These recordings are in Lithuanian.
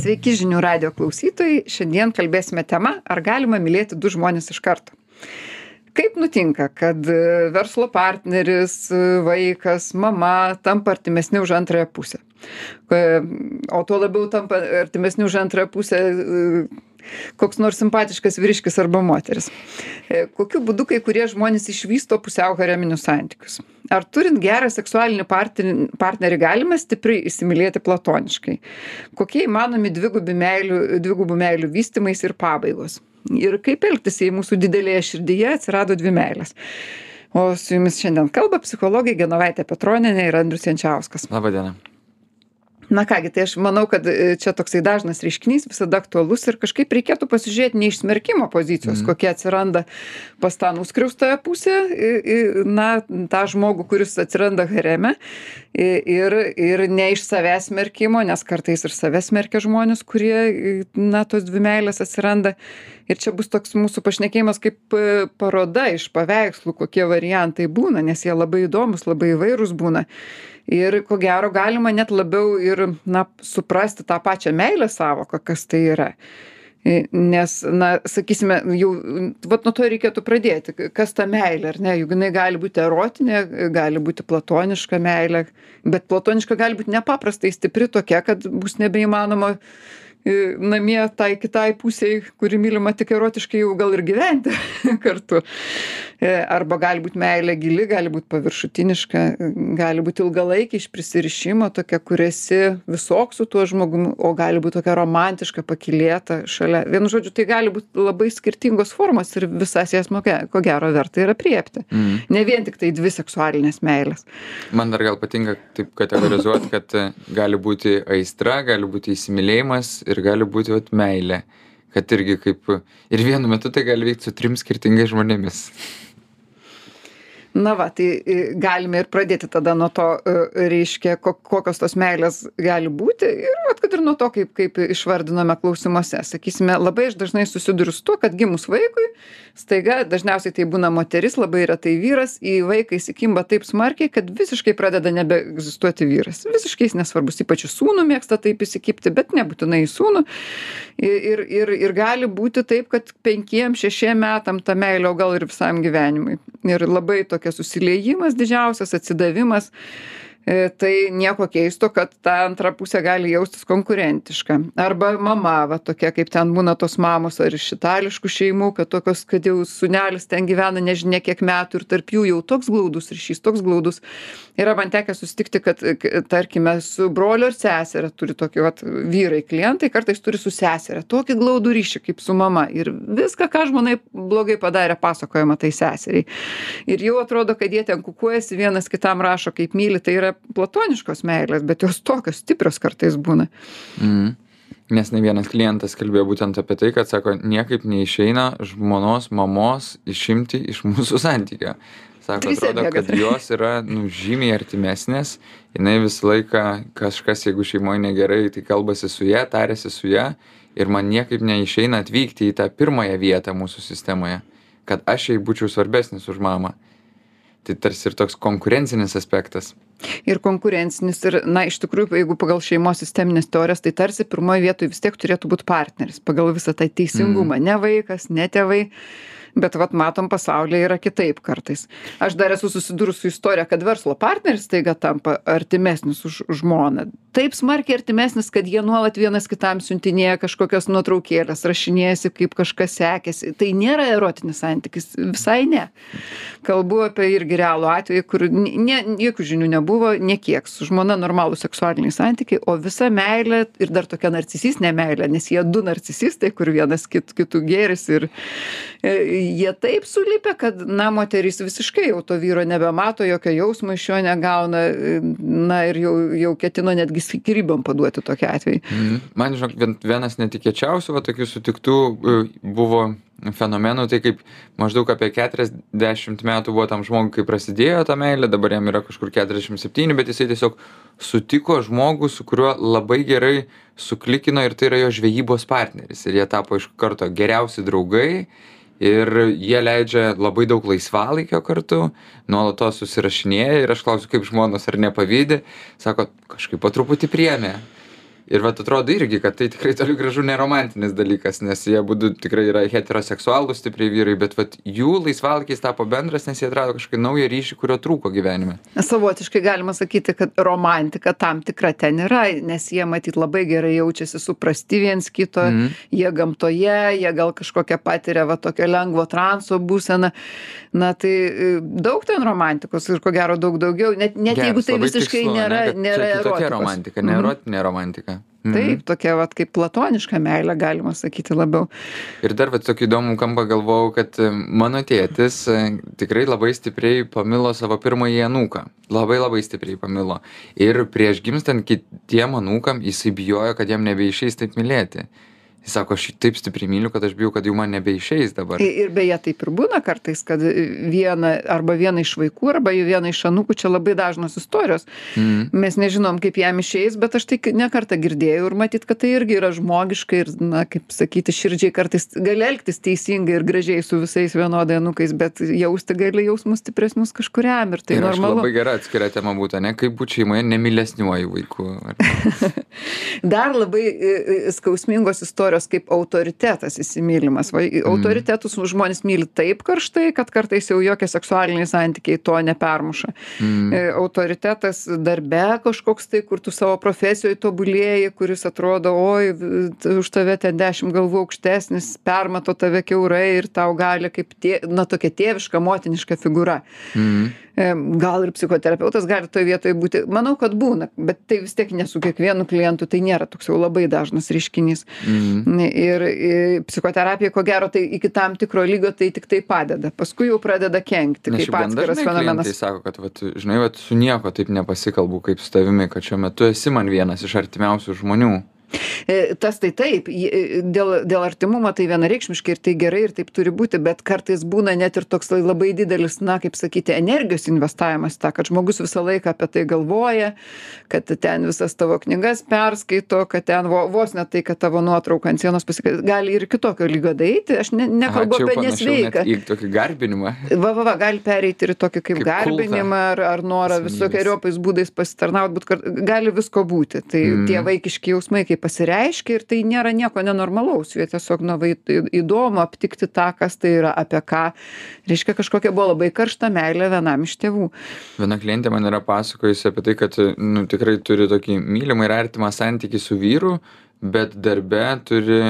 Sveiki žinių radio klausytojai. Šiandien kalbėsime tema, ar galima mylėti du žmonės iš karto. Kaip nutinka, kad e, verslo partneris, e, vaikas, mama tampa artimesni už antrąją pusę? E, o tuo labiau tampa artimesni už antrąją pusę koks nors simpatiškas vyriškis arba moteris. E, kokiu būdu kai kurie žmonės išvysto pusiau hareminius santykius? Ar turint gerą seksualinį partnerį galime stipriai įsimylėti platoniškai? Kokie įmanomi dvigubų meilių, dvigubų meilių vystimais ir pabaigos? Ir kaip elgtis, jei mūsų didelėje širdyje atsirado dvi meilės? O su jumis šiandien kalba psichologai Genovaitė Petroninė ir Andrius Jančiauskas. Labadiena na ką gi tai aš manau kad e, čia toksai dažnas reiškinys visada aktualus ir kažkaip reikėtų pasižiūrėt ne iš smerkimo pozicijos Mhm. kokia atsiranda pas tą nuskriaustąją pusę i i na tą žmogų kuris atsiranda hareme i ir ir ne iš savęs smerkimo nes kartais ir save smerkia žmonės kurie na tos dvi meilės atsiranda ir čia bus toks mūsų pašnekėjimas kaip e, paroda iš paveikslų kokie variantai būna nes jie labai įdomūs labai įvairūs būna ir ko gero galima net labiau ir na suprasti tą pačią meilės sąvoką kas tai yra. Nes na sakysime jau vat nuo to reikėtų pradėti. Kas ta meilė ar ne? Juk jinai gali būti erotinė gali būti platoniška meilė bet platoniška gali būt nepaprastai stipri tokia kad bus nebeįmanoma i namie tai kitai pusei kuri mylima tik erotiškai jau gal ir gyventi kartu. E arba gali būt meilė gili gali būt paviršutiniška gali būt ilgalaikė iš prisirišimo tokia kur esi visoks su tuo žmogum o gali būt tokia romantiška pakylėta šalia. Vienu žodžiu tai gali būt labai skirtingos formos ir visas jas moke ko gero verta ir aprėpti Mhm. ne vien tiktai dvi seksualinės meilės. Man dar gal patinka taip kategorizuoti, kad e, gali būti aistra, gali būti įsimylėjimas ir gali būti vat, meilė. Kad irgi kaip ir vienu metu tai gali vykti su trim skirtingais žmonėmis. Na va tai i galime ir pradėti tada nuo to e, reiškia ko kokios tos meilės gali būti ir vat kad ir nuo to kaip kaip išvardinome klausimuose. Sakysime labai aš dažnai susiduriu su tuo kad gimus vaikui staiga dažniausiai tai būna moteris labai retai vyras į vaiką įsikimba taip smarkiai kad visiškai pradeda nebeegzistuoti vyras. Visiškai jis nesvarbus ypač į sūnų mėgsta taip įsikibti bet nebūtinai į sūnų. Ir ir ir gali būti taip kad penkiem šešiem metam ta meilė o gal ir visam gyvenimui. Ir labai tokia susiliejimas didžiausias atsidavimas tai nieko keisto kad ta antra pusė gali jaustis konkurentiška. Arba mama va tokia kaip ten būna tos mamos ar iš itališkų šeimų kad tokios kad jau sūnelis ten gyvena nežinia kiek metų ir tarp jų jau toks glaudus ryšys toks glaudus. Yra man tekę susitikti kad k tarkime su broliu ar seseria turi tokį vat vyrai klientai kartais turi su sesere tokį glaudų ryšį kaip su mama. Ir viską ką žmona blogai padarė pasakojama tai seseriai. Ir jau atrodo kad jie ten kukuojasi vienas kitam rašo kaip myli tai yra platoniškos meilės bet jos tokios stiprios kartais būna Mhm. Nes ne vienas klientas kalbėjo būtent apie tai, kad sako, niekaip neišeina žmonos, mamos išimti iš mūsų santykio. Sako, Trise atrodo, kad jos yra nu, žymiai artimesnės, jinai visą laiką kažkas, jeigu šeimoje negerai, tai kalbasi su ja, tarėsi su ja ir man niekaip neišeina atvykti į tą pirmąją vietą mūsų sistemoje, kad aš jai būčiau svarbesnis už mamą. Tai tarsi ir toks konkurencinis aspektas. ir konkurencinis ir na iš tikrųjų jeigu pagal šeimos sistemines teorijas tai tarsi pirmoj vietoj vis tiek turėtų būt partneris pagal visą tą teisingumą. Ne vaikas ne tėvai bet vat matom pasaulyje yra kitaip kartais. Aš dar esu susidūrus su istorija kad verslo partneris staiga tampa artimesnis už žmoną. Taip smarkiai artimesnis kad jie nuolat vienas kitam siuntinėja kažkokias nuotraukėles rašinėjasi kaip kažkas sekėsi. Tai nėra erotinis santykis visai ne. Kalbu apie irgi realų atvejį kur ne jokių žinių nebuvo nė kiek. Su žmona normalūs seksualiniai santykiai o visa meilė ir dar tokia narcisistinė meilė nes jie du narcisistai kur vienas kit kitu gėrisi ir e, jie taip sulipę kad na moteris visiškai jau to vyro nebemato jokio jausmo iš jo negauna na ir jau jau ketino netgi skyrybom paduoti tokiu atveju Mhm. Man, žinok, vien- vienas netikėčiausių va, tokių sutiktų e, buvo fenomenų, tai kaip maždaug apie 40 metų buvo tam žmogui, kai prasidėjo ta meilė, dabar jam yra kažkur 47, bet jisai tiesiog sutiko žmogų, su kuriuo labai gerai suklikino ir tai yra jo žvejybos partneris. Ir jie tapo iš karto geriausi draugai. Ir jie leidžia labai daug laisvalaikio kartu, nuolatos susirašinėja ir aš klausiu, kaip žmonos ar nepavydė, sako, kažkaip po truputį priemė. Ir vat atrodo irgi kad tai tikrai toli gražu ne romantinis dalykas nes jie abudu tikrai yra heteroseksualūs stipriai vyrai bet vat jų laisvalaikis tapo bendras nes jie atrado kažkokį naują ryšį kurio trūko gyvenime savotiškai galima sakyti kad romantika tam tikra ten yra nes jie matyt labai gerai jaučiasi suprasti viens kito Mhm. jie gamtoje jie gal kažkokią patiria va tokio lengvo transo būseną na tai e, daug ten romantikos ir ko gero daug daugiau net net jeigu tai visiškai nėra nėra erotikos. romantika ne Mhm. erotinė romantika. Taip tokia vat kaip platoniška meilė galima sakyti labiau Ir dar vat tokį įdomų kampą galvojau, kad e, mano tėtis e, tikrai labai stipriai pamilo savo pirmąjį anūką. Labai labai stipriai pamilo. Ir prieš gimstant kitiem anūkam jisai bijojo, kad jam nebeišeis taip mylėti. Jis sako, aš jį taip stipriai myliu, kad aš bijau, kad jau man nebeišeis dabar. I- ir beje taip ir būna kartais kad vieną arba vieną iš vaikų arba vieną iš anūkų čia labai dažnos istorijos Mhm. mes nežinom kaip jam išeis bet aš tai k- ne kartą girdėjau ir matyt kad tai irgi yra žmogiška ir na kaip sakyti širdžiai kartais gali elgtis teisingai ir gražiai su visais vienodai anūkais bet jausti gali jausmus stipresnius kažkuriam ir tai ir normalu labai gera atskira tema būtų, ne kaip būti šeimoje nemylesniuoju vaiku. Ar... dar labai e, e, skausmingos istorijos kaip autoritetas įsimylimas va Mm. autoritetus žmonės myli taip karštai kad kartais jau jokie seksualiniai santykiai to nepermuša Mm. E, autoritetas darbe kažkoks tai kur tu savo profesijoj tobulėji kuris atrodo oi už tave ten dešimt galvų aukštesnis permato tave kiaurai ir tau gali kaip tė na tokia tėviška motiniška figūra Mm. Gal ir psichoterapeutas gali toj vietoj būti manau kad būna bet tai vis tiek ne su kiekvienu klientu tai nėra toks jau labai dažnas reiškinys Mm. ir i psichoterapija ko gero tai iki tam tikro lygio tai tiktai padeda paskui jau pradeda kenkti Nes kaip atskiras fenomenas sako, kad, vat, žinai, vat, su nieko taip nepasikalbu kaip su tavimi, kad šiuo metu esi man vienas iš artimiausių žmonių. E, tas tai taip e, dėl dėl artimumo tai vienareikšmiškai ir tai gerai ir taip turi būti bet kartais būna net ir toks labai didelis na kaip sakyti energijos investavimas tą kad žmogus visą laiką apie tai galvoja kad ten visas tavo knygas perskaito kad ten vo vos ne tai kad tavo nuotrauka ant sienos pasika gali ir iki tokio lygio daeiti aš ne nekalbu Aha, apie nesveiką. Į tokį garbinimą. va va va gali pereiti ir tokį kaip Kaip garbinimą ar ar norą visokeriopais būdais pasitarnaut būt kar gali visko būti. Tai Mhm. tie vaikiški jausmai kai pasireiškia ir tai nėra nieko nenormalaus jie tiesiog na vai į įdomu aptikti tą kas tai yra apie ką reiškia kažkokia buvo labai karšta meilė vienam iš tėvų Viena klientė man yra pasakojusi apie tai, kad nu, tikrai turi tokį mylimą ir artimą santykį su vyru, bet darbe turi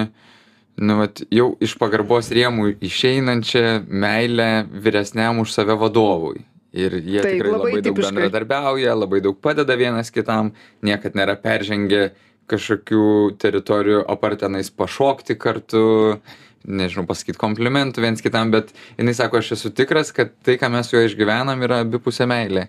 nu, vat, jau iš pagarbos rėmų išeinančią meilę vyresniam už save vadovui. Ir jie Taip, tikrai labai labai daug tipiškai. bendradarbiauja, labai daug padeda vienas kitam, niekad nėra peržengę kažkokių teritorijų, apart tenais pašokti kartu, nežinau, pasakyti komplimentų viens kitam, bet jinai sako, aš esu tikras, kad tai, ką mes su juo išgyvenam, yra abipusė meilė.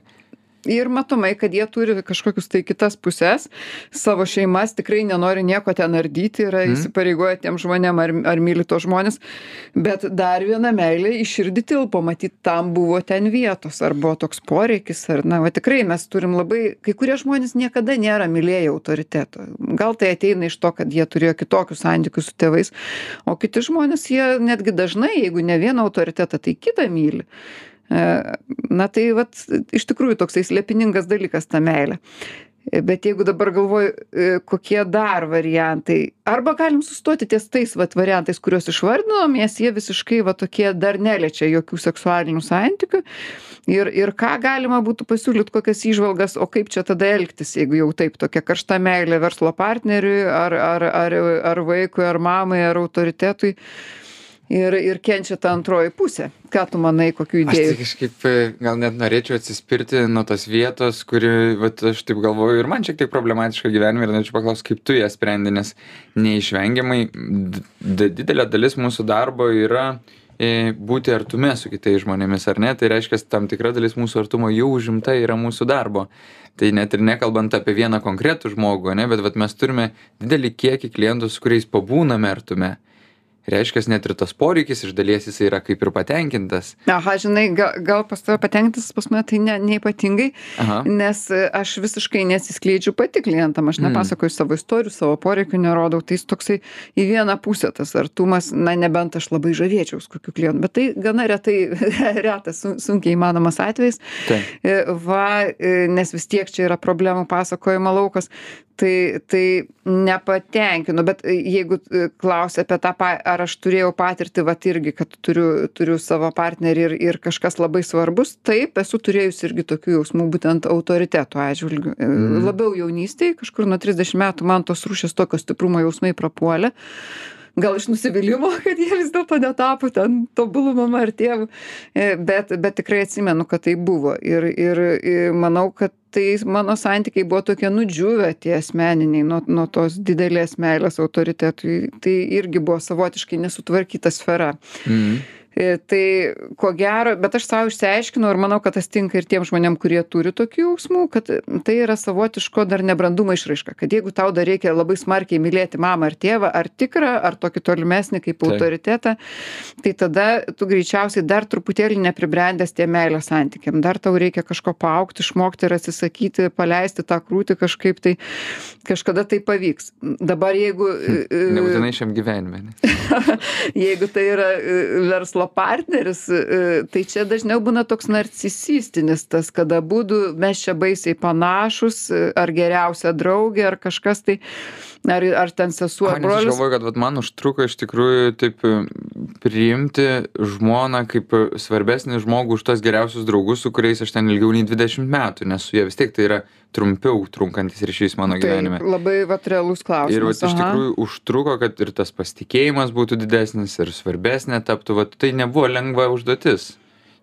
Ir matomai kad jie turi kažkokius tai kitas puses savo šeimas tikrai nenori nieko ten ardyti yra Mhm. įsipareigoję tiem žmonėm ar ar myli tuos žmones bet dar viena meilė į širdį tilpo matyt tam buvo ten vietos ar buvo toks poreikis ar na va tikrai mes turim labai kai kurie žmonės niekada nėra mylėję autoriteto gal tai ateina iš to kad jie turėjo kitokius santykius su tėvais o kiti žmonės jie netgi dažnai jeigu ne vieną autoritetą tai kitą myli na tai vat iš tikrųjų toksai slėpiningas dalykas ta meilė. E, bet jeigu dabar galvoju e, kokie dar variantai arba galim sustoti ties tais vat variantais kuriuos išvardinom nes jie visiškai va tokie dar neliečia jokių seksualinių santykių. Ir ir ką galima būtų pasiūlyt kokias įžvalgas o kaip čia tada elgtis jeigu jau taip tokia karšta meilė verslo partneriui ar ar ar ar vaikui ar mamai ar autoritetui ir ir kenčia ta antroji pusė ką tu manai kokių Aš tai idėjų kažkaip e, gal net norėčiau atsispirti nuo tos vietos, kuri, vat, aš taip galvoju, ir man šiek tiek problematiška gyvenime ir norėčiau paklausti, kaip tu ją sprendi, nes neišvengiamai didelė dalis mūsų darbo yra e, būti artume su kitais žmonėmis, ar ne? Tai reiškia, tam tikra dalis mūsų artumo jau užimta yra mūsų darbo. Tai net ir nekalbant apie vieną konkretų žmogų, ne, bet vat, mes turime didelį kiekį klientų, su kuriais pabūname artume. Reiškias net ir tas poreikis iš dalies jisai yra kaip ir patenkintas. Aha, žinai, gal, gal pas tave patenkintas, pas mane tai ne, neypatingai, Aha. nes e, aš visiškai nesiskleidžiu pati klientam, aš nepasakoju savo istorijų, savo poreikių nerodau, tai jis toksai į vieną pusę tas artumas, na nebent aš labai žavėčiaus kokiu klientu, bet tai gana retai, retas, sun- sunkiai įmanomas atvejis. Taip. E, Va, e, nes vis tiek čia yra problemų pasakojimo laukas, tai, tai nepatenkinu, bet jeigu klausia apie tą, ar aš turėjau patirtį, va irgi, kad turiu, turiu savo partnerį ir, ir kažkas labai svarbus, taip, esu turėjus irgi tokių jausmų, būtent autoriteto atžvilgių. E, Mhm. Labiau jaunystėje, kažkur nuo 30 metų man tos rūšės tokio stiprumo jausmai prapuolė gal iš nusivylimo, kad jie vis dėlto netapo ten tobulų mama ar tėvų, E, bet, bet tikrai atsimenu, kad tai buvo. Ir, ir, ir manau, kad tai mano santykiai buvo tokie nudžiūvę tie asmeniniai nuo, nuo tos didelės meilės autoritetui. Tai irgi buvo savotiškai nesutvarkyta sfera. Mhm. E, Tai ko gero, bet aš savo išsiaiškinau ir manau, kad tas tinka ir tiem žmonėm, kurie turi tokių jausmų, kad tai yra savotiško dar nebrandumo išraiška. Kad jeigu tau dar reikia labai smarkiai mylėti mamą ar tėvą, ar tikrą, ar tokį tolimesnį kaip autoritetą, tai tada tu greičiausiai dar truputėlį nepribrendęs tie meilės santykiam. Dar tau reikia kažko paaukti, išmokti ir atsisakyti, paleisti tą krūtį kažkaip tai, kažkada tai pavyks. Dabar jeigu... e, e, Nebūtinai šiam gyvenime. jeigu tai yra e, verslo partneris, e, tai čia dažniau būna toks narcisistinis tas, kada būdų mes čia baisiai panašus, e, ar geriausia draugė, ar kažkas tai, ar, ar ten sesuo, ar nes aš brolis. galvoju, kad vat, man užtruko iš tikrųjų taip e, priimti žmoną kaip e, svarbesnį žmogų už tos geriausius draugus, su kuriais aš ten ilgiau nei 20 metų, nes su jie vis tiek tai yra trumpiau trunkantis ryšys mano gyvenime. Tai labai vat realus klausimas. Ir vat, iš aha. tikrųjų užtruko, kad ir tas pasitikėjimas būtų didesnis ir svarbesnė taptų, vat, tai nebuvo lengva užduotis.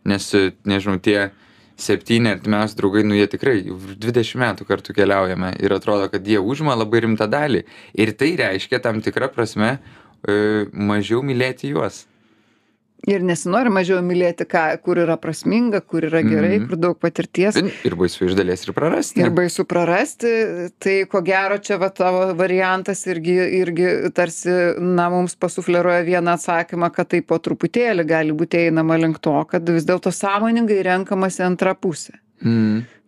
Nes, e, nežinau, tie septyni artimiausi draugai, nu jie tikrai 20 metų kartu keliaujame ir atrodo, kad jie užima labai rimtą dalį. Ir tai reiškia tam tikrą prasme e, mažiau mylėti juos. Ir nesinori mažiau mylėti, ką, kur yra prasminga, kur yra gerai, Mhm. kur daug patirties. Ir, baisu iš dalies ir prarasti. Ir baisu prarasti, tai ko gero čia va tavo variantas irgi, irgi tarsi, na, mums pasufleruoja vieną atsakymą, kad tai po truputėlį gali būti einama link to, kad vis dėlto sąmoningai renkamasi antrą pusę.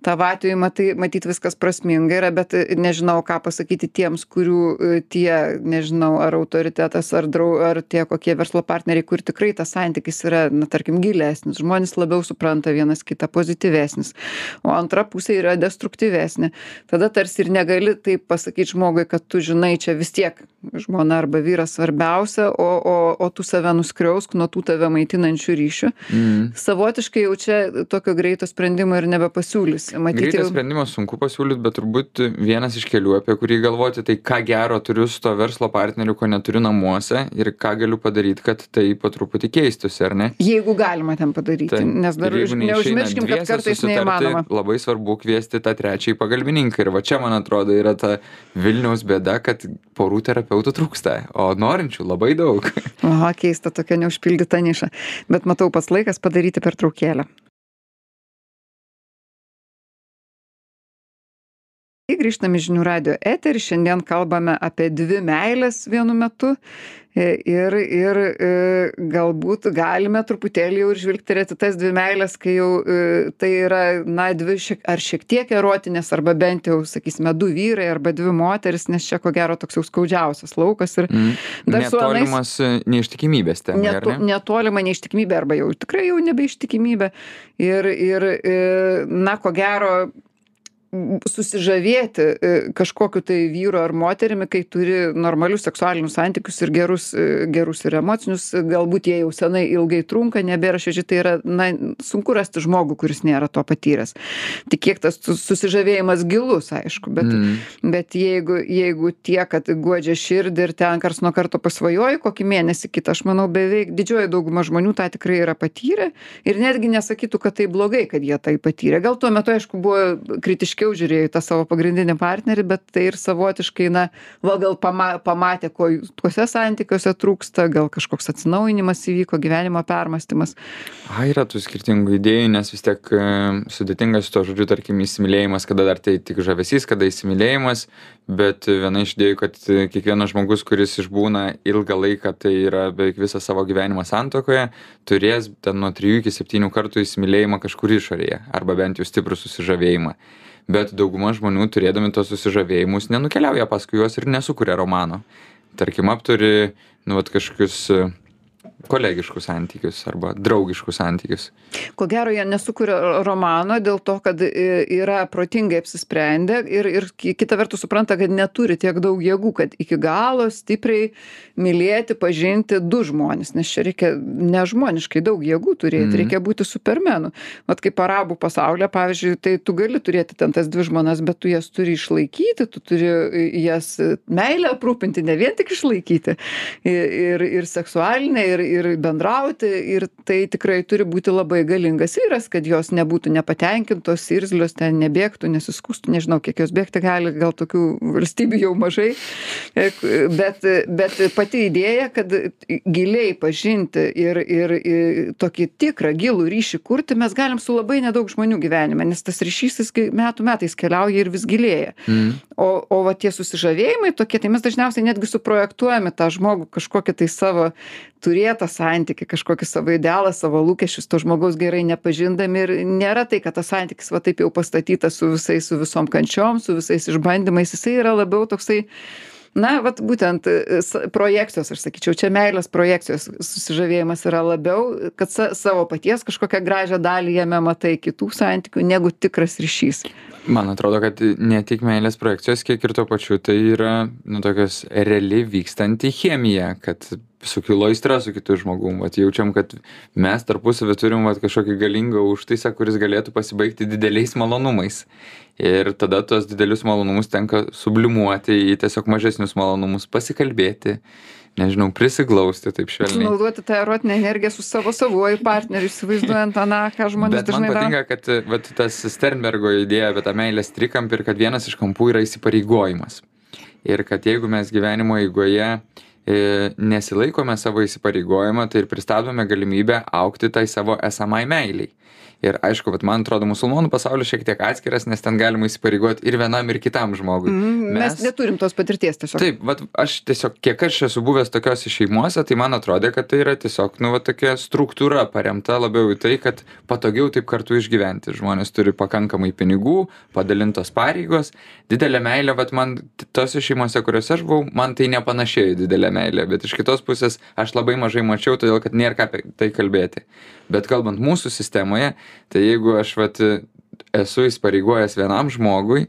Tavo atveju, matai, matyt, viskas prasminga yra, bet e, nežinau, ką pasakyti tiems, kurių e, tie, nežinau, ar autoritetas, ar, drau, ar tie kokie verslo partneriai, kur tikrai tas santykis yra, na, tarkim, gilesnis, žmonės labiau supranta vienas kitą, pozityvesnis, o antra pusė yra destruktyvesnė. Tada tarsi ir negali taip pasakyti žmogui, kad tu žinai, čia vis tiek žmona arba vyras svarbiausia, o, o, o tu save nuskriausk nuo tų tave maitinančių ryšių. Mm. Savotiškai jau čia tokio greito sprendimo ir nebepasiūlys. Matyti, Greitas jau- sprendimas sunku pasiūlyti, bet turbūt vienas iš kelių, apie kurį galvoti, tai ką gero turiu su to verslo partneriu, ko neturiu namuose ir ką galiu padaryti, kad tai po truputį keistųsi, ar ne? Jeigu galima ten padaryti, Taip. nes dar neišeina neužmirškim, kad kartais neįmanoma. Labai svarbu kviesti tą trečiąjį pagalbininką. Ir va čia, man atrodo, yra ta Vilniaus bėda, kad porų terapeutų trūksta, o norinčių labai daug. Oho, keista tokia neužpildyta niša. Bet matau, pats laikas padaryti per traukėlę. Grįžtame žinių radio eterį. Šiandien kalbame apie dvi meilės vienu metu. E, Ir, ir e, galbūt galime truputėlį jau ir žvilgterėti tas dvi meilės, kai jau e, tai yra, na, dvi šiek, ar šiek tiek erotinės, arba bent jau, sakysime, du vyrai arba dvi moteris, nes čia ko gero toks jau skaudžiausias laukas. Ir Mm. Dar su anais- neištikimybės tema, ar Neto, ne? netolima neištikimybė arba jau tikrai jau nebeištikimybė. Ir, ir na, ko gero, susižavėti e, kažkokiu tai vyru ar moterimi, kai turi normalius seksualinius santykius ir gerus, e, gerus ir emocinius, galbūt jie jau senai ilgai trunka, nebėra šeši, tai yra, na, sunku rasti žmogų, kuris nėra to patyręs. Tik kiek tas su- susižavėjimas gilus, aišku, bet, Mm. Bet jeigu, jeigu tie, kad guodžia širdį ir ten kars nuo karto pasvajoji kokį mėnesį kitą, aš manau, beveik didžioji dauguma žmonių tą tikrai yra patyrę ir netgi nesakytų, kad tai blogai, kad jie tai patyrė. Gal tuo metu, aišku, buvo kritiškiau kritiškiau žiūrėjo į tą savo pagrindinį partnerį bet tai ir savotiškai na va gal pama pamatė ko tuose santykiuose trūksta gal kažkoks atsinaujinimas įvyko gyvenimo permąstymas. A yra tų skirtingų idėjų nes vis tiek e, sudėtinga su tuo žodžiu tarkim įsimylėjimas kada dar tai tik žavesys kada įsimylėjimas bet viena iš idėjų kad kiekvienas žmogus kuris išbūna ilgą laiką tai yra beveik visą savo gyvenimą santuokoje turės ten nuo trijų iki septynių kartų įsimylėjimą kažkur išorėje arba bent jau stiprų susižavėjimą bet dauguma žmonių turėdami tuos susižavėjimus nenukeliauja paskui juos ir nesukuria romano. Tarkim apturi nu vat kažkokius kolegiškus santykius arba draugiškus santykius. Ko gero, jie nesukuria romano dėl to, kad yra protingai apsisprendę ir, ir kita vertus supranta, kad neturi tiek daug jėgų, kad iki galo stipriai mylėti, pažinti du žmonės, nes čia reikia nežmoniškai daug jėgų turėti, mm. reikia būti supermenu. Vat kaip arabų pasaulyje, pavyzdžiui, tai tu gali turėti ten tas dvi žmonas, bet tu jas turi išlaikyti, tu turi jas meilę aprūpinti, ne vien tik išlaikyti. Ir, ir, ir seksualinę, ir, ir bendrauti ir tai tikrai turi būti labai galingas vyras kad jos nebūtų nepatenkintos irzlios ten nebėgtų nesiskųstų nežinau kiek jos bėgti gali gal tokių valstybių jau mažai e, bet bet pati idėja kad giliai pažinti ir ir i tokį tikrą gilų ryšį kurti mes galim su labai nedaug žmonių gyvenime nes tas ryšys jis metų metais keliauja ir vis gilėja mm. o o va tie susižavėjimai tokie tai mes dažniausiai netgi suprojektuojam į tą žmogų kažkokį tai savo turėtą santykį kažkokį savo idealą savo lūkesčius to žmogaus gerai nepažindami ir nėra tai kad tas santykis va taip jau pastatytas su visais su visom kančiom su visais išbandymais. Jisai yra labiau toksai na vat būtent projekcijos aš sakyčiau čia meilės projekcijos susižavėjimas yra labiau kad sa savo paties kažkokią gražią dalį jame matai kitų santykių negu tikras ryšys. Man atrodo kad ne tik meilės projekcijos kiek ir tuo pačiu tai yra nu tokios reali vykstanti chemija kad sukilo aistra su kitu žmogum vat jaučiam kad mes tarpusavy turim vat kažkokį galingą užtaisą kuris galėtų pasibaigti dideliais malonumais. Ir tada tuos didelius malonumus tenka sublimuoti į tiesiog mažesnius malonumus pasikalbėti nežinau prisiglausti taip švelniai. Sunaudoti tą erotinę energiją su savo savuoju partneriu įsivaizduojant aną ką žmonės bet man dažnai daro patinka kad vat tas sternbergo idėja apie tą meilės trikampį ir kad vienas iš kampų yra įsipareigojimas. Ir kad jeigu mes gyvenimo eigoje e, nesilaikome savo įsipareigojimo, tai ir pristabdome galimybę aukti tai savo esamai meiliai ir aišku vat man atrodo musulmonų pasaulis šiek tiek atskiras nes ten galima įsipareigot ir vienam ir kitam žmogui. Mm, mes neturim tos patirties tiesiog. Taip vat aš tiesiog kiek aš esu buvęs tokiose šeimose tai man atrodė kad tai yra tiesiog nu va tokia struktūra paremta labiau į tai kad patogiau taip kartu išgyventi. Žmonės turi pakankamai pinigų padalintos pareigos. Didelė meilė vat man tose šeimose kuriose aš buvau man tai nepanašėjo į didelę meilę. Bet iš kitos pusės aš labai mažai mačiau todėl kad nėr ką apie tai kalbėti. Bet kalbant mūsų sistemoje tai jeigu aš vat esu įsipareigojęs vienam žmogui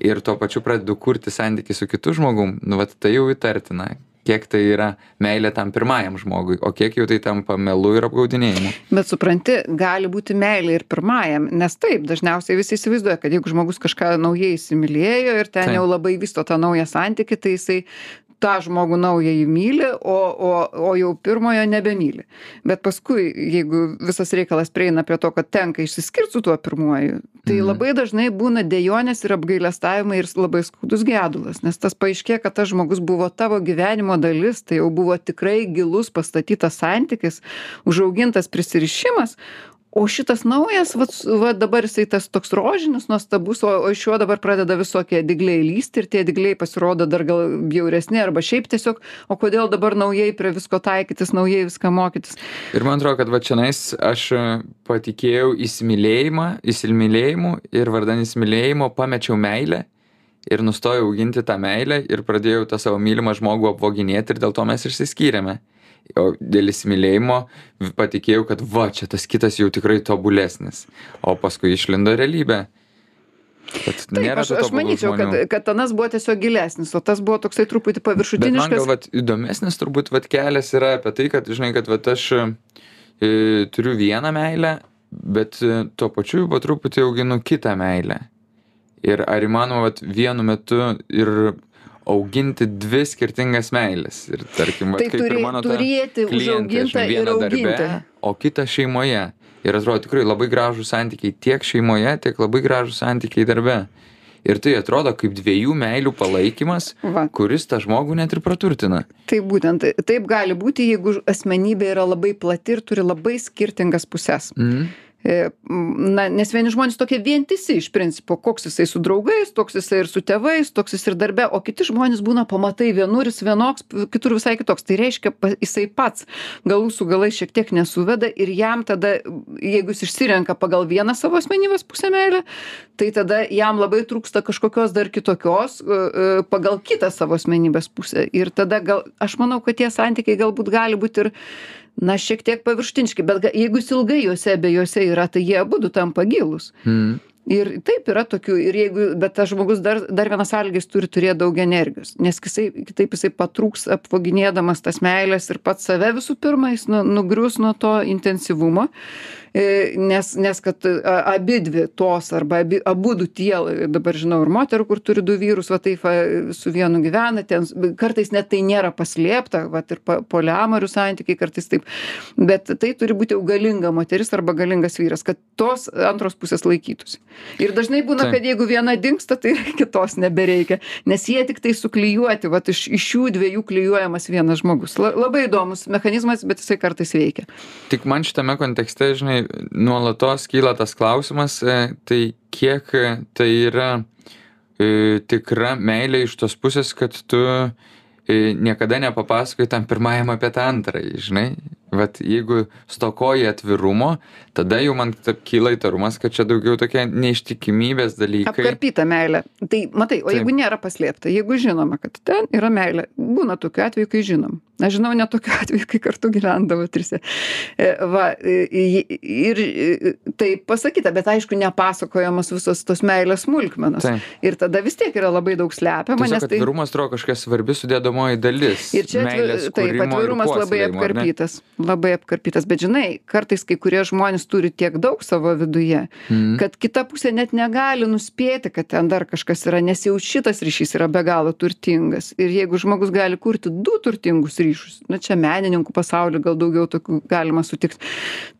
ir tuo pačiu pradedu kurti santykį su kitu žmogum nu vat tai jau įtartina kiek tai yra meilė tam pirmajam žmogui o kiek jau tai tampa melu ir apgaudinėjimu. Bet supranti gali būti meilė ir pirmajam nes taip dažniausiai visi įsivaizduoja kad jeigu žmogus kažką naujai įsimylėjo ir ten jau labai vysto tą naują santykį tai jisai tą žmogų naująjį myli o o o jau pirmojo nebemyli bet paskui jeigu visas reikalas prieina prie to kad tenka išsiskirt su tuo pirmuoju tai Mhm. labai dažnai būna dejonės ir apgailestavimai ir labai skaudus gedulas nes tas paaiškėja kad tas žmogus buvo tavo gyvenimo dalis tai jau buvo tikrai gilus pastatytas santykis užaugintas prisirišimas o šitas naujas vat va dabar jisai tas toks rožinis nuostabus o iš jo dabar pradeda visokie dygliai lįsti ir tie dygliai pasirodo dar gal bjauresni arba šiaip tiesiog o kodėl dabar naujai prie visko taikytis naujai viską mokytis? Ir man atrodo kad va čionais aš e, patikėjau įsimylėjimą įsimylėjimu ir vardan įsimylėjimo pamečiau meilę ir nustojau auginti tą meilę ir pradėjau tą savo mylimą žmogų apvoginėti ir dėl to mes išsiskyrėme o dėl įsimylėjimo patikėjau kad va čia tas kitas jau tikrai tobulesnis o paskui išlindo realybė kad taip aš aš manyčiau kad žmonių. kad anas buvo tiesiog gilesnis o tas buvo toksai truputį Bet man paviršutiniškas gal vat įdomesnis turbūt vat kelias yra apie tai, kad, žinai, kad vat aš e, turiu vieną meilę, bet e, tuo pačiu po truputį auginu kitą meilę. Ir ar įmanoma vat vienu metu ir auginti dvi skirtingas meilės. Ir tarkim, tai kaip turi ir mano turėti užaugintą vieną augintą o kitą šeimoje. ir atrodo tikrai labai gražūs santykiai tiek šeimoje tiek labai gražūs santykiai darbe ir tai atrodo kaip dviejų meilių palaikymas Va. kuris tą žmogų net ir praturtina Tai būtent taip gali būti, jeigu asmenybė yra labai plati ir turi labai skirtingas puses. mhm. E, Na, nes vieni žmonės tokie vientisi iš principo, koks jisai su draugais, toks jisai ir su tėvais, toks jis ir darbe, o kiti žmonės būna pamatai vienur jis vienoks, kitur visai kitoks. Tai reiškia, jisai pats galų su galais šiek tiek nesuveda ir jam tada, jeigu jis išsirenka pagal vieną savo asmenybės pusę meilę, tai tada jam labai trūksta kažkokios dar kitokios e, e, pagal kitą savo asmenybės pusę. Ir tada gal, aš manau, kad tie santykiai galbūt gali būti ir na šiek tiek paviršutiniški bet jeigu jis ilgai juose abiejuose yra tai jie abudu tampa gilūs Mhm. Ir taip yra tokių ir jeigu bet tas žmogus dar dar vienas sąlygas turi turėt daug energijos nes jisai kitaip jisai patrūks apvaginėdamas tas meiles ir pats save visų pirma jis nu nugrius nuo to intensyvumo e, nes nes kad a abidvi tos arba abi abudu tie dabar žinau ir moterų kur turi du vyrus va taip va su vienu gyvena ten kartais net tai nėra paslėpta vat ir pa poliamorių santykiai kartais taip bet tai turi būti jau galinga moteris arba galingas vyras kad tos antros pusės laikytųsi ir dažnai būna Taip. kad jeigu viena dingsta tai kitos nebereikia nes jie tiktai suklijuoti vat iš iš šių dviejų klijuojamas vienas žmogus la labai įdomus mechanizmas bet jisai kartais veikia Tik man šitame kontekste, žinai, nuolatos kyla tas klausimas, e, tai kiek e, tai yra e, tikra meilė iš tos pusės, kad tu e, niekada nepapasakoji tam pirmajam apie tą antrąjį, žinai. Vat jeigu stokoji atvirumo, tada jau man taip kyla įtarumas, kad čia daugiau tokie neištikimybės dalykai. apkarpyta meilė tai matai o Taip. jeigu nėra paslėpta jeigu žinoma kad ten yra meilė būna tokių atvejų kai žinom aš žinau net tokių atvejų kai kartu gyvendavo trise E, va e, i- ir e, taip pasakyta bet aišku nepasakojamos visos tos meilės smulkmenos Taip. ir tada vis tiek yra labai daug slepiama Tiesiog tai atvirumas atrodo kažkokia svarbi sudėdamoji dalis. Ir čia meilės taip, atvirumas labai apkarpytas. Labai apkarpytas. Bet žinai, kartais kai kurie žmonės turi tiek daug savo viduje, Mhm. kad kita pusė net negali nuspėti, kad ten dar kažkas yra, nes jau šitas ryšys yra be galo turtingas. Ir jeigu žmogus gali kurti du turtingus ryšius, na čia menininkų pasaulyje gal daugiau tokių galima sutikti,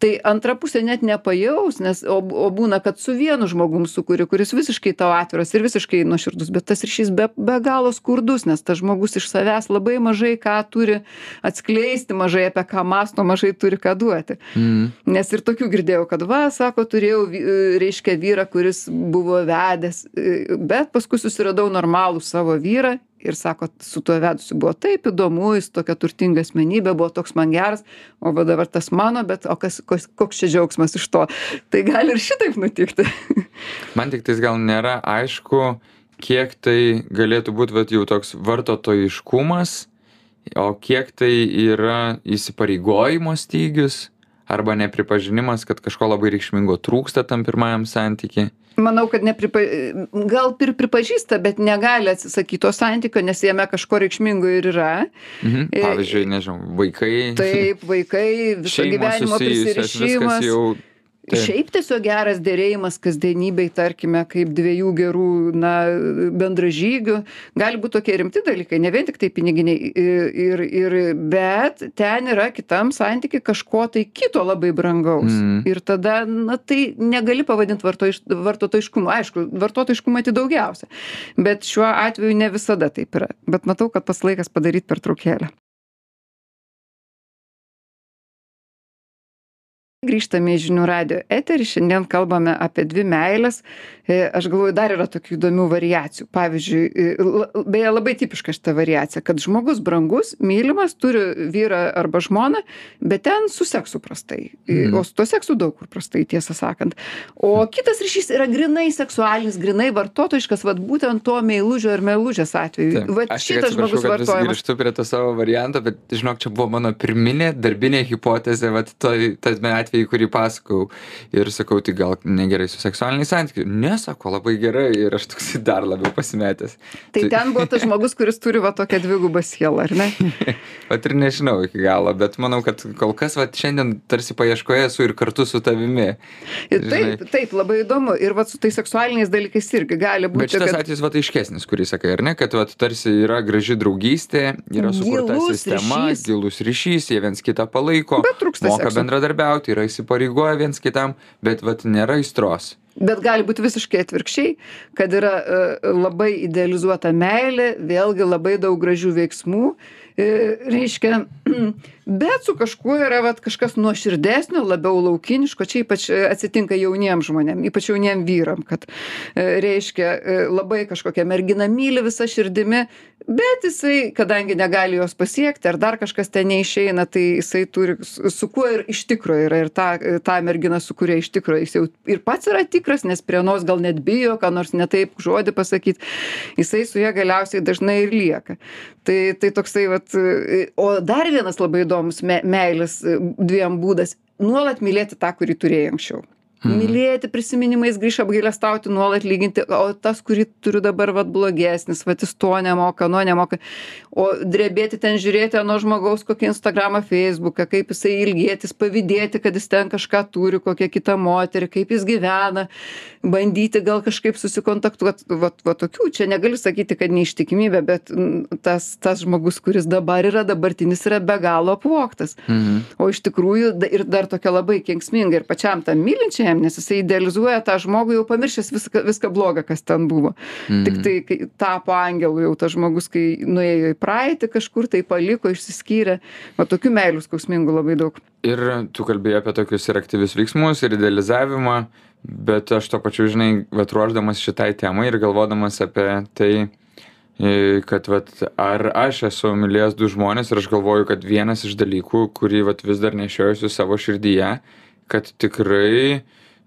tai antra pusė net nepajaus, nes, o, o būna, kad su vienu žmogum sukuri, kuris visiškai tau atviras ir visiškai nuoširdus, bet tas ryšys be, be galo skurdus, nes tas žmogus iš savęs labai mažai ką turi atskleisti, mažai apie ką masto, mažai turi ką duoti. Mhm. Nes ir tokių girdėjau, kad va, sako, turėjau, e, reiškia, vyrą, kuris buvo vedęs, e, bet paskui susiradau normalų savo vyrą ir sako, su tuo vedusiu buvo taip įdomu, jis tokia turtinga asmenybė, buvo toks man geras, o va dabar tas mano, bet o kas, koks, koks čia džiaugsmas iš to. Tai gali ir šitaip nutikti. Man tik tais gal nėra aišku, kiek tai galėtų būti vat, jau toks vartotojiškumas, o kiek tai yra įsipareigojimo stygius arba nepripažinimas, kad kažko labai reikšmingo trūksta tam pirmajam santykiai. Manau, kad nepripa... gal ir pripažįsta, bet negali atsisakyti to santykio, nes jame kažko reikšmingo ir yra. Mhm. E, Pavyzdžiui, nežinau, vaikai. Taip, vaikai, viso gyvenimo prisirišimas. jau. Taip. Šiaip tiesiog geras dėrėjimas kasdienybei, tarkime, kaip dviejų gerų, na, bendražygių. Gali būti tokie rimti dalykai, ne vien tik tai piniginiai. Ir, ir, bet ten yra kitam santykiai kažko tai kito labai brangaus. Mhm. Ir tada, na, tai negali pavadinti vartoiš, vartotojiškumu. Aišku, vartotojiškumą tai daugiausia. Bet šiuo atveju ne visada taip yra. Bet matau, kad pas laikas padaryti per Grįžtame į žinių radio eterį, šiandien kalbame apie dvi meilės. E, Aš galvoju, dar yra tokių įdomių variacijų. Pavyzdžiui, e, beje, labai tipiška šita variacija, kad žmogus brangus, mylimas, turi vyrą arba žmoną, bet ten su seksu prastai. Mhm. O su to seksu daug kur prastai, tiesą sakant. O kitas ryšys yra grinai seksualinis, grinai vartotojiškas, vad būtent to meilužio ar meilužės atveju. Taip. Vat Aš šitas žmogus kad vis vartojamas. grįžtu prie to savo varianto, bet žinok, čia buvo mano pirminė darbinė hipotezė, vat toj, tame atveju, kurį pasakau. Ir sakau, tai gal negerai su seksualiniais santykiais. Ne, sako, labai gerai. Ir aš toks dar labiau pasimetęs. Tai ten buvo tas žmogus, kuris turi va tokią dvigubą sielą, ar ne? Vat ir nežinau iki galo, bet manau, kad kol kas, vat šiandien tarsi paieškoje esu ir kartu su tavimi. Ir taip, taip, labai įdomu. Ir va su tais seksualiniais dalykais irgi gali Bet būti, šitas kad atvejis vat aiškesnis, kurį sakai, ar ne, kad vat tarsi yra graži draugystė, yra sukurta Gilus sistema, ryšys. gilus ryšys, jie viens kitą palaiko, Bet moka sekso. bendradarbiauti, yra yra įsipareigoję viens kitam, bet vat nėra aistros. Bet gali būti visiškai atvirkščiai, kad yra uh, labai idealizuota meilė, vėlgi labai daug gražių veiksmų, uh, reiškia, bet su kažkuo yra vat, kažkas nuoširdesnio, labiau laukiniško, čia ypač e, atsitinka jauniems žmonėms, ypač jauniems vyram, kad e, reiškia e, labai kažkokia mergina myli visą širdimi, bet jisai, kadangi negali jos pasiekti, ar dar kažkas ten neišeina, tai jisai turi su, kuo ir iš tikrųjų yra ir tą, tą merginą, su kuria iš tikrųjų jis jau ir pats yra tikras, nes prie nos gal net bijo, ką nors netaip žodį pasakyti, jisai su ja galiausiai dažnai ir lieka. Tai, tai toksai, vat, o dar vienas labai įdomus me meilės e, dviem būdas nuolat mylėti tą kurį turėjai anksčiau. Mylėti prisiminimais, grįž apgailestauti, nuolat lyginti, o tas, kurį turiu dabar, vad blogesnis, vad jis to nemoka, nuo nemoka. O drebėti ten žiūrėti nuo žmogaus kokį Instagramą, Facebooką, kaip jisai ilgėtis, pavydėti, kad jis ten kažką turi, kokią kitą moterį, kaip jis gyvena, bandyti gal kažkaip susikontaktuoti. Va, va tokių, čia negaliu sakyti, kad neištikimybė, bet tas, tas žmogus, kuris dabar yra, dabartinis yra be galo apvoktas. Mhm. O iš tikrųjų ir dar tokia labai kenksminga ir pačiam tam mylinčiam jam, nes jisai idealizuoja tą žmogų jau pamiršęs viską, viską blogą, kas ten buvo. Mm. Tik tai, kai tapo angelu jau tas žmogus, kai nuėjo į praeitį kažkur, tai paliko, išsiskyrė. O tokių meilių skausmingų labai daug. Ir tu kalbėjai apie tokius ir aktyvius veiksmus, ir idealizavimą, bet aš to pačiu, žinai, vat ruoždamas šitai temai ir galvodamas apie tai, e, kad vat, ar aš esu mylėjęs du žmonės ir aš galvoju, kad vienas iš dalykų, kurį vat, vis dar nešiojusiu savo širdyje, kad tikrai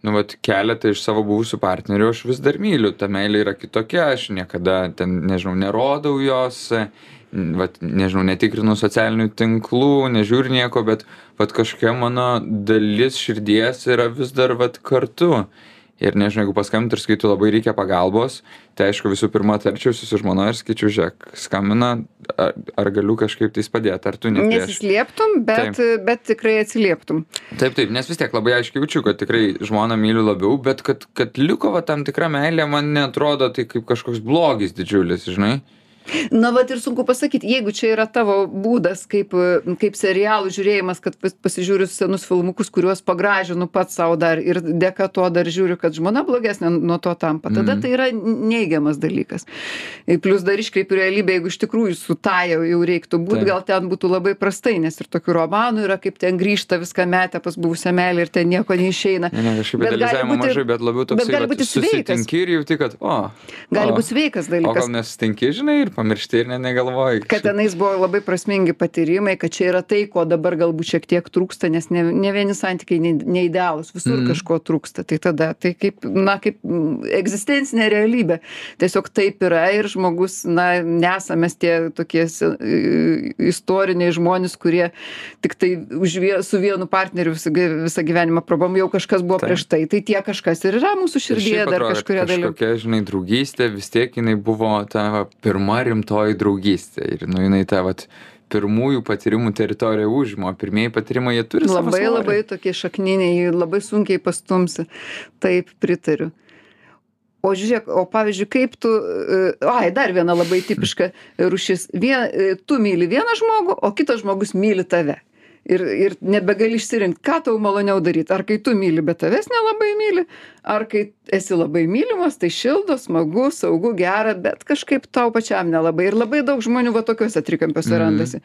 nu vat keletą iš savo buvusių partnerių aš vis dar myliu. Ta meilė yra kitokia aš niekada ten nežinau nerodau jos vat nežinau netikrinu socialinių tinklų nežiūriu nieko bet vat kažkokia mano dalis širdies yra vis dar vat kartu ir nežinau jeigu paskambintų ir sakytų labai reikia pagalbos. Tai aišku visų pirma tarčiausi su žmona ir sakyčiau žiūrėk skambina ar, ar galiu kažkaip tais padėti ar tu ne nesislėptum bet taip. bet tikrai atsilieptum. Taip taip nes vis tiek labai aiškiai jaučiu kad tikrai žmoną myliu labiau bet kad kad liko va tam tikra meilė man neatrodo tai kaip kažkoks blogis didžiulis žinai na vat ir sunku pasakyt jeigu čia yra tavo būdas kaip kaip serialų žiūrėjimas kad pasižiūriu senus filmukus kuriuos pagražinu pats sau dar ir dėka to dar žiūriu kad žmona blogesnė nuo to tampa tada Mhm. tai yra neigiamas dalykas plius dar iškreipiu realybę jeigu iš tikrųjų su ta jau jau reiktų būt gal ten būtų labai prastai nes ir tokių romanų yra kaip ten grįžta viską metę pas buvusią meilę ir ten nieko neišeina ne kažkaip Bet gali idealizavimo būti- mažai bet labiau bet toksai gali vat būti sveikas. ir jauti kad o gali o. būt sveikas o dalykas gal nesusitinki žinai ir pamiršti ir net negalvoji. Kad tenais buvo labai prasmingi patyrimai kad čia yra tai ko dabar galbūt šiek tiek trūksta nes ne ne vieni santykiai ne neidealūs visur Mhm. kažko trūksta. Tai tada tai kaip na kaip mm, egzistencinė realybė. Tiesiog taip yra ir žmogus na nesam mes tie tokie istoriniai žmonės kurie tiktai už vie su vienu partneriu visą visą gyvenimą prabuvome jau kažkas buvo Taip. prieš tai. Tai tie kažkas ir yra mūsų Ir širdyje dar kažkuria dalim. kažkokia, žinai, draugystė, vis tiek jinai buvo ta va, pirma rimtoji draugystė. Ir, nu, jinai ta, va, pirmųjų patyrimų teritoriją užima, pirmieji patyrimai jie turi savo labai svorį. labai tokie šakniniai labai sunkiai pastumsi. Taip pritariu. O žiūrėk o pavyzdžiui kaip tu e, ai dar viena labai tipiška rūšis. Vie e, tu myli vieną žmogų o kitas žmogus myli tave. Ir ir nebegali išsirinkt ką tau maloniau daryt. Ar kai tu myli bet tavęs nelabai myli ar kai esi labai mylimas tai šildo smagu saugu gera bet kažkaip tau pačiam nelabai ir labai daug žmonių va tokiuose trikampiuose Mhm. randasi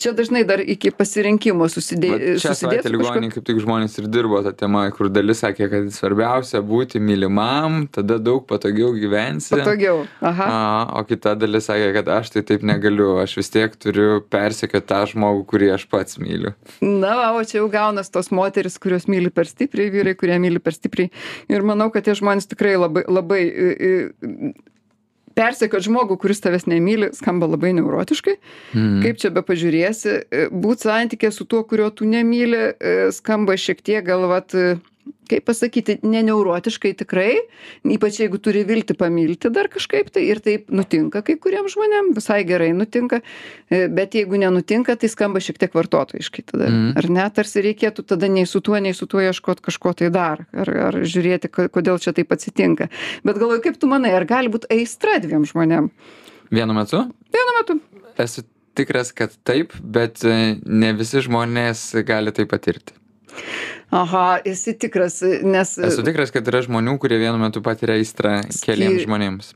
čia dažnai dar iki pasirinkimo susidė Šią savaitę ligoninėje kaip tik žmonės ir dirbo tą temą, kur dalis sakė, kad svarbiausia būti mylimam, tada daug patogiau gyvensi. patogiau aha A, o kita dalis sakė, kad aš tai taip negaliu, aš vis tiek turiu persekioti tą žmogų, kurį aš pats myliu. Na, o čia jau gaunas tos moteris, kurios myli per stipriai, vyrai, kurie myli per stipriai. Ir manau, kad tie žmonės tikrai labai, labai persekiot žmogų, kuris tavęs nemyli, skamba labai neurotiškai. Mm. Kaip čia be pažiūrėsi, būti santykė su tuo, kurio tu nemyli, e, skamba šiek tiek galvat, kaip pasakyti, neneurotiškai tikrai, ypač jeigu turi vilti pamilti dar kažkaip tai ir taip nutinka kai kuriem žmonėm, visai gerai nutinka, e, bet jeigu nenutinka, tai skamba šiek tiek vartotojiškai tada. Mhm. Ar ne, tarsi reikėtų tada nei su tuo, nei su tuo ieškoti kažko tai dar, ar, ar žiūrėti, ko- kodėl čia taip atsitinka. Bet galvoju, kaip tu manai, ar gali būti aistra dviem žmonėm? Vienu metu Vienu metu. esu tikras, kad taip, bet e, ne visi žmonės gali tai patirti. Aha esi tikras nes Esu tikras, kad yra žmonių, kurie vienu metu patiria aistrą keliems žmonėms.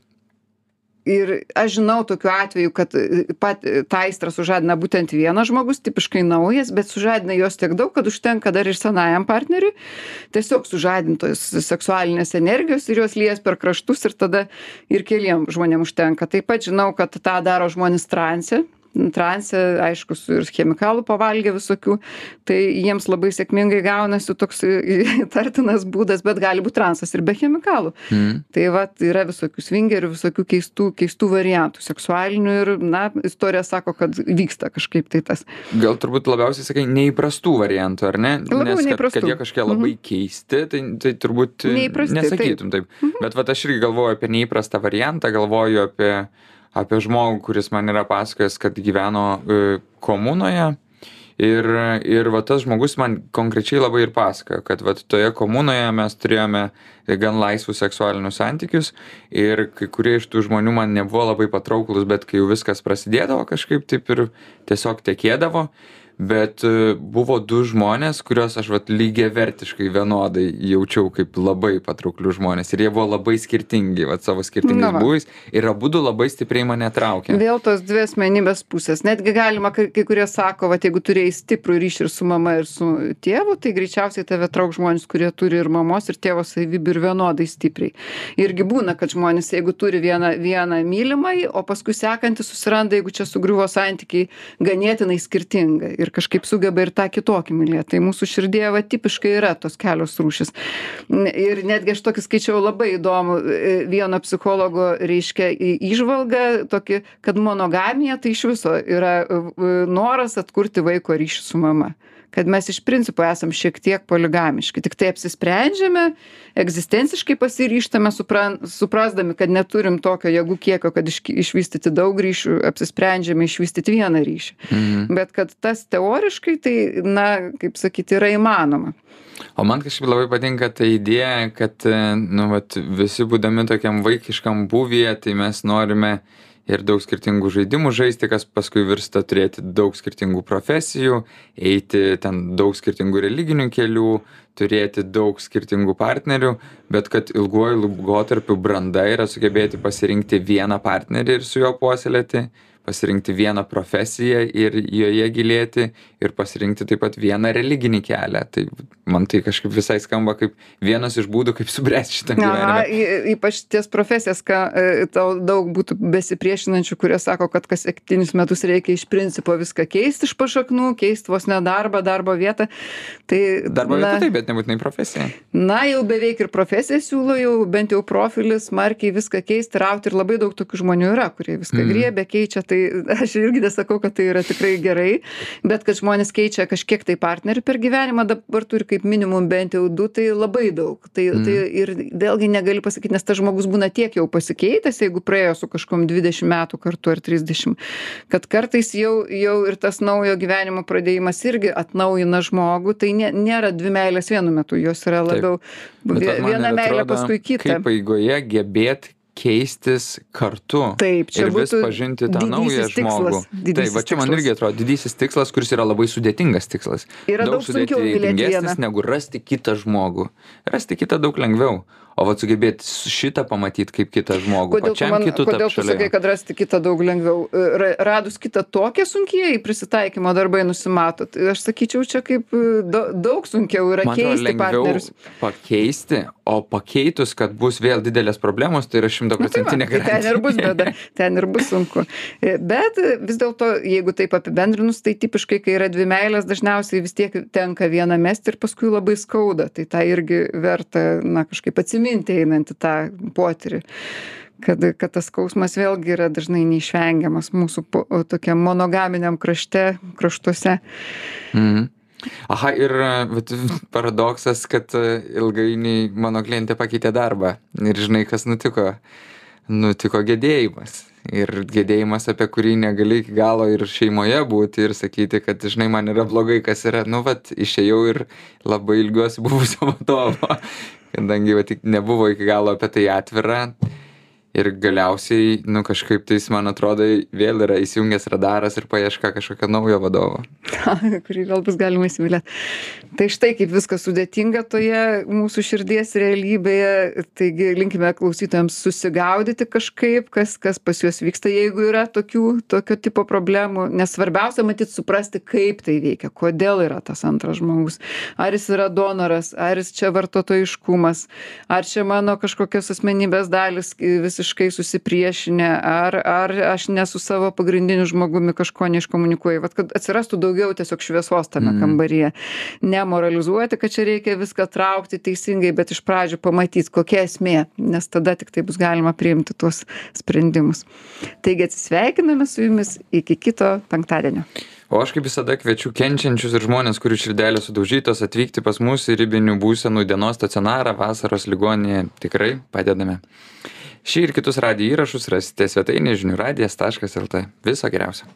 ir aš žinau tokių atvejų kad e, pat tą aistrą sužadina būtent vienas žmogus tipiškai naujas bet sužadina jos tiek daug kad užtenka dar ir senajam partneriui. Tiesiog sužadintos seksualinės energijos ir jos lies per kraštus ir tada ir keliem žmonėm užtenka. Taip pat žinau kad tą daro žmonės transe transe aišku su ir chemikalų pavalgę visokių. Tai jiems labai sėkmingai gaunasi toks įtartinas būdas bet gali būt transas ir be chemikalų. Mm. tai vat yra visokių svingerių visokių keistų keistų variantų seksualinių ir na istorija sako kad vyksta kažkaip tai tas. Gal turbūt labiausiai sakai neįprastų variantų, ar ne? Labiau Nes kad, kad jie kažkokie labai keisti, tai, tai turbūt e, Neįprasti, nesakytum taip. Bet va aš irgi galvoju apie neįprastą variantą, galvoju apie, apie žmogų, kuris man yra pasakojęs, kad gyveno e, komunoje. Ir, ir va tas žmogus man konkrečiai labai ir pasakojo, kad va toje komunoje mes turėjome gan laisvus seksualinius santykius ir kai kurie iš tų žmonių man nebuvo labai patrauklus, bet kai jau viskas prasidėdavo kažkaip taip ir tiesiog tekėdavo, bet e, buvo du žmonės, kuriuos aš vat lygiai vertiškai vienodai jaučiau kaip labai patrauklius žmonės. Ir jie buvo labai skirtingi, vat savo skirtingais būvis ir abu du labai stipriai mane traukė. vėl tos dvi asmenybės pusės. Netgi galima kai kai kurie sako vat jeigu turėjai stiprų ryšį ir su mama ir su tėvu tai greičiausiai tave trauks žmonės kurie turi ir mamos ir tėvo savybių ir vienodai stipriai. Irgi būna kad žmonės jeigu turi vieną vieną mylimąjį o paskui sekantį susiranda jeigu čia sugriuvo santykiai ganėtinai skirtingą ir kažkaip sugeba ir tą kitokį mylėt. Tai mūsų širdyje va tipiškai yra tos kelios rūšys N- ir netgi aš tokį skaičiau labai įdomų e, vieno psichologo reiškia įžvalgą tokį kad monogamija tai iš viso yra noras atkurti vaiko ryšį su mama kad mes iš principo esam šiek tiek poligamiški. Tiktai apsisprendžiame egzistenciškai pasiryžtame supran suprasdami kad neturim tokio jėgų kiekio kad iški išvystyti daug ryšių apsisprendžiame išvystyt vieną ryšį. Mhm. bet kad tas teoriškai tai na kaip sakyt yra įmanoma. O man kažkaip labai patinka ta idėja, kad, e, nu, vat, visi būdami tokiam vaikiškam būvyje, tai mes norime ir daug skirtingų žaidimų žaisti, kas paskui virsta turėti daug skirtingų profesijų, eiti ten daug skirtingų religinių kelių, turėti daug skirtingų partnerių, bet kad ilguoju laikotarpiu branda yra sugebėti pasirinkti vieną partnerį ir su juo puoselėti pasirinkti vieną profesiją ir joje gilėti ir pasirinkti taip pat vieną religinį kelią. Tai man tai kažkaip visai skamba kaip vienas iš būdų, kaip subręsti šitą gyvenimą. ypač ties profesijas, ką e, tau daug būtų besipriešinančių, kurie sako, kad kas septynis metus reikia iš principo viską keisti iš pašaknų, keisti vos ne darbą, darbo vietą. Tai, Darbo na, vieta taip, bet nebūtinai profesija. Na, jau beveik ir profesiją siūlo, jau bent jau profilis, smarkiai viską keisti, rauti ir labai daug tokių žmonių yra, kurie viską mm. griebė, keičia, tai aš irgi nesakau, kad tai yra tikrai gerai, bet kad žmonės keičia kažkiek tai partnerių per gyvenimą, dabar turi kaip minimum bent jau du, tai labai daug. Tai, mm. tai ir vėlgi negali pasakyti, nes tas žmogus būna tiek jau pasikeitęs, jeigu praėjo su kažkom 20 metų kartu ar 30, kad kartais jau, jau ir tas naujo gyvenimo pradėjimas irgi atnaujina žmogų, tai nė, nėra dvi meilės vienu metu, jos yra Taip. labiau man viena meilė paskui kita. Kaip eigoje gebėti keistis kartu. Taip, ir vis pažinti tą naują tikslas, žmogų. Taip, didysis va čia man tikslas. irgi atrodo didysis tikslas, kuris yra labai sudėtingas tikslas. Yra daug vieną. sudėtingesnis negu rasti kitą žmogų. Rasti kitą daug lengviau. O va sugebėti šitą pamatyti kaip kitą žmogų. Kodėl pačiam man, kitų kodėl tu sakai, kad rasti kitą daug lengviau? E, ra- Radus kitą tokią sunkiai prisitaikymo darbai nusimato. Tai aš sakyčiau, čia kaip e, da- daug sunkiau yra Man keisti partnerius. pakeisti, o pakeitus, kad bus vėl didelės problemos, tai yra Nu, tai šimtaprocentinė tai ten ir bus bėda, ten ir bus sunku. E, Bet vis dėlto, jeigu taip apibendrinus, tai tipiškai, kai yra dvi meilės, dažniausiai vis tiek tenka vieną mesti ir paskui labai skauda. Tai tą irgi verta, na, kažkaip atsiminti einant į tą potyrį. Kad, kad tas skausmas vėlgi yra dažnai neišvengiamas mūsų po, tokiam monogaminiam krašte, kraštuose. Mhm. Aha, ir paradoksas, kad ilgainiui mano klientė pakeitė darbą. Ir žinai, kas nutiko? Nutiko gedėjimas. Ir gedėjimas, apie kurį negali iki galo ir šeimoje būti ir sakyti, kad, žinai, man yra blogai, kas yra, nu, vat, išėjau ir labai ilgiuosi buvusio vadovo, kadangi vat, nebuvo iki galo apie tai atvira. Ir galiausiai nu kažkaip tais man atrodo vėl yra įsijungęs radaras ir paieška kažkokio naujo vadovo kurį vėl bus galima įsimylėt. Tai štai kaip viskas sudėtinga toje mūsų širdies realybėje. Taigi linkime klausytojams susigaudyti kažkaip, kas, kas pas juos vyksta, jeigu yra tokių, tokio tipo problemų. Nes svarbiausia matyti suprasti, kaip tai veikia, kodėl yra tas antras žmogus. Ar jis yra donoras, ar jis čia vartotojiškumas, ar čia mano kažkokios asmenybės dalis visiškai susipriešinę, ar, ar aš nesu savo pagrindiniu žmogumi kažko neiškomunikuoju. Vat, kad atsirastų daugiau tiesiog šviesos tame mm. kambaryje. Nemoralizuoti, kad čia reikia viską traukti teisingai, bet iš pradžių pamatyti, kokia esmė, nes tada tik tai bus galima priimti tuos sprendimus. Taigi atsisveikiname su jumis iki kito penktadienio. O aš kaip visada kviečiu kenčiančius ir žmonės, kurių širdelės sudaužytos, atvykti pas mus į ribinių būsenų dienos stacionarą vasaros ligoninėje. Tikrai padedame. Šį ir kitus radijo įrašus rasite svetainėje žinių radijas.lt. Viso geriausio.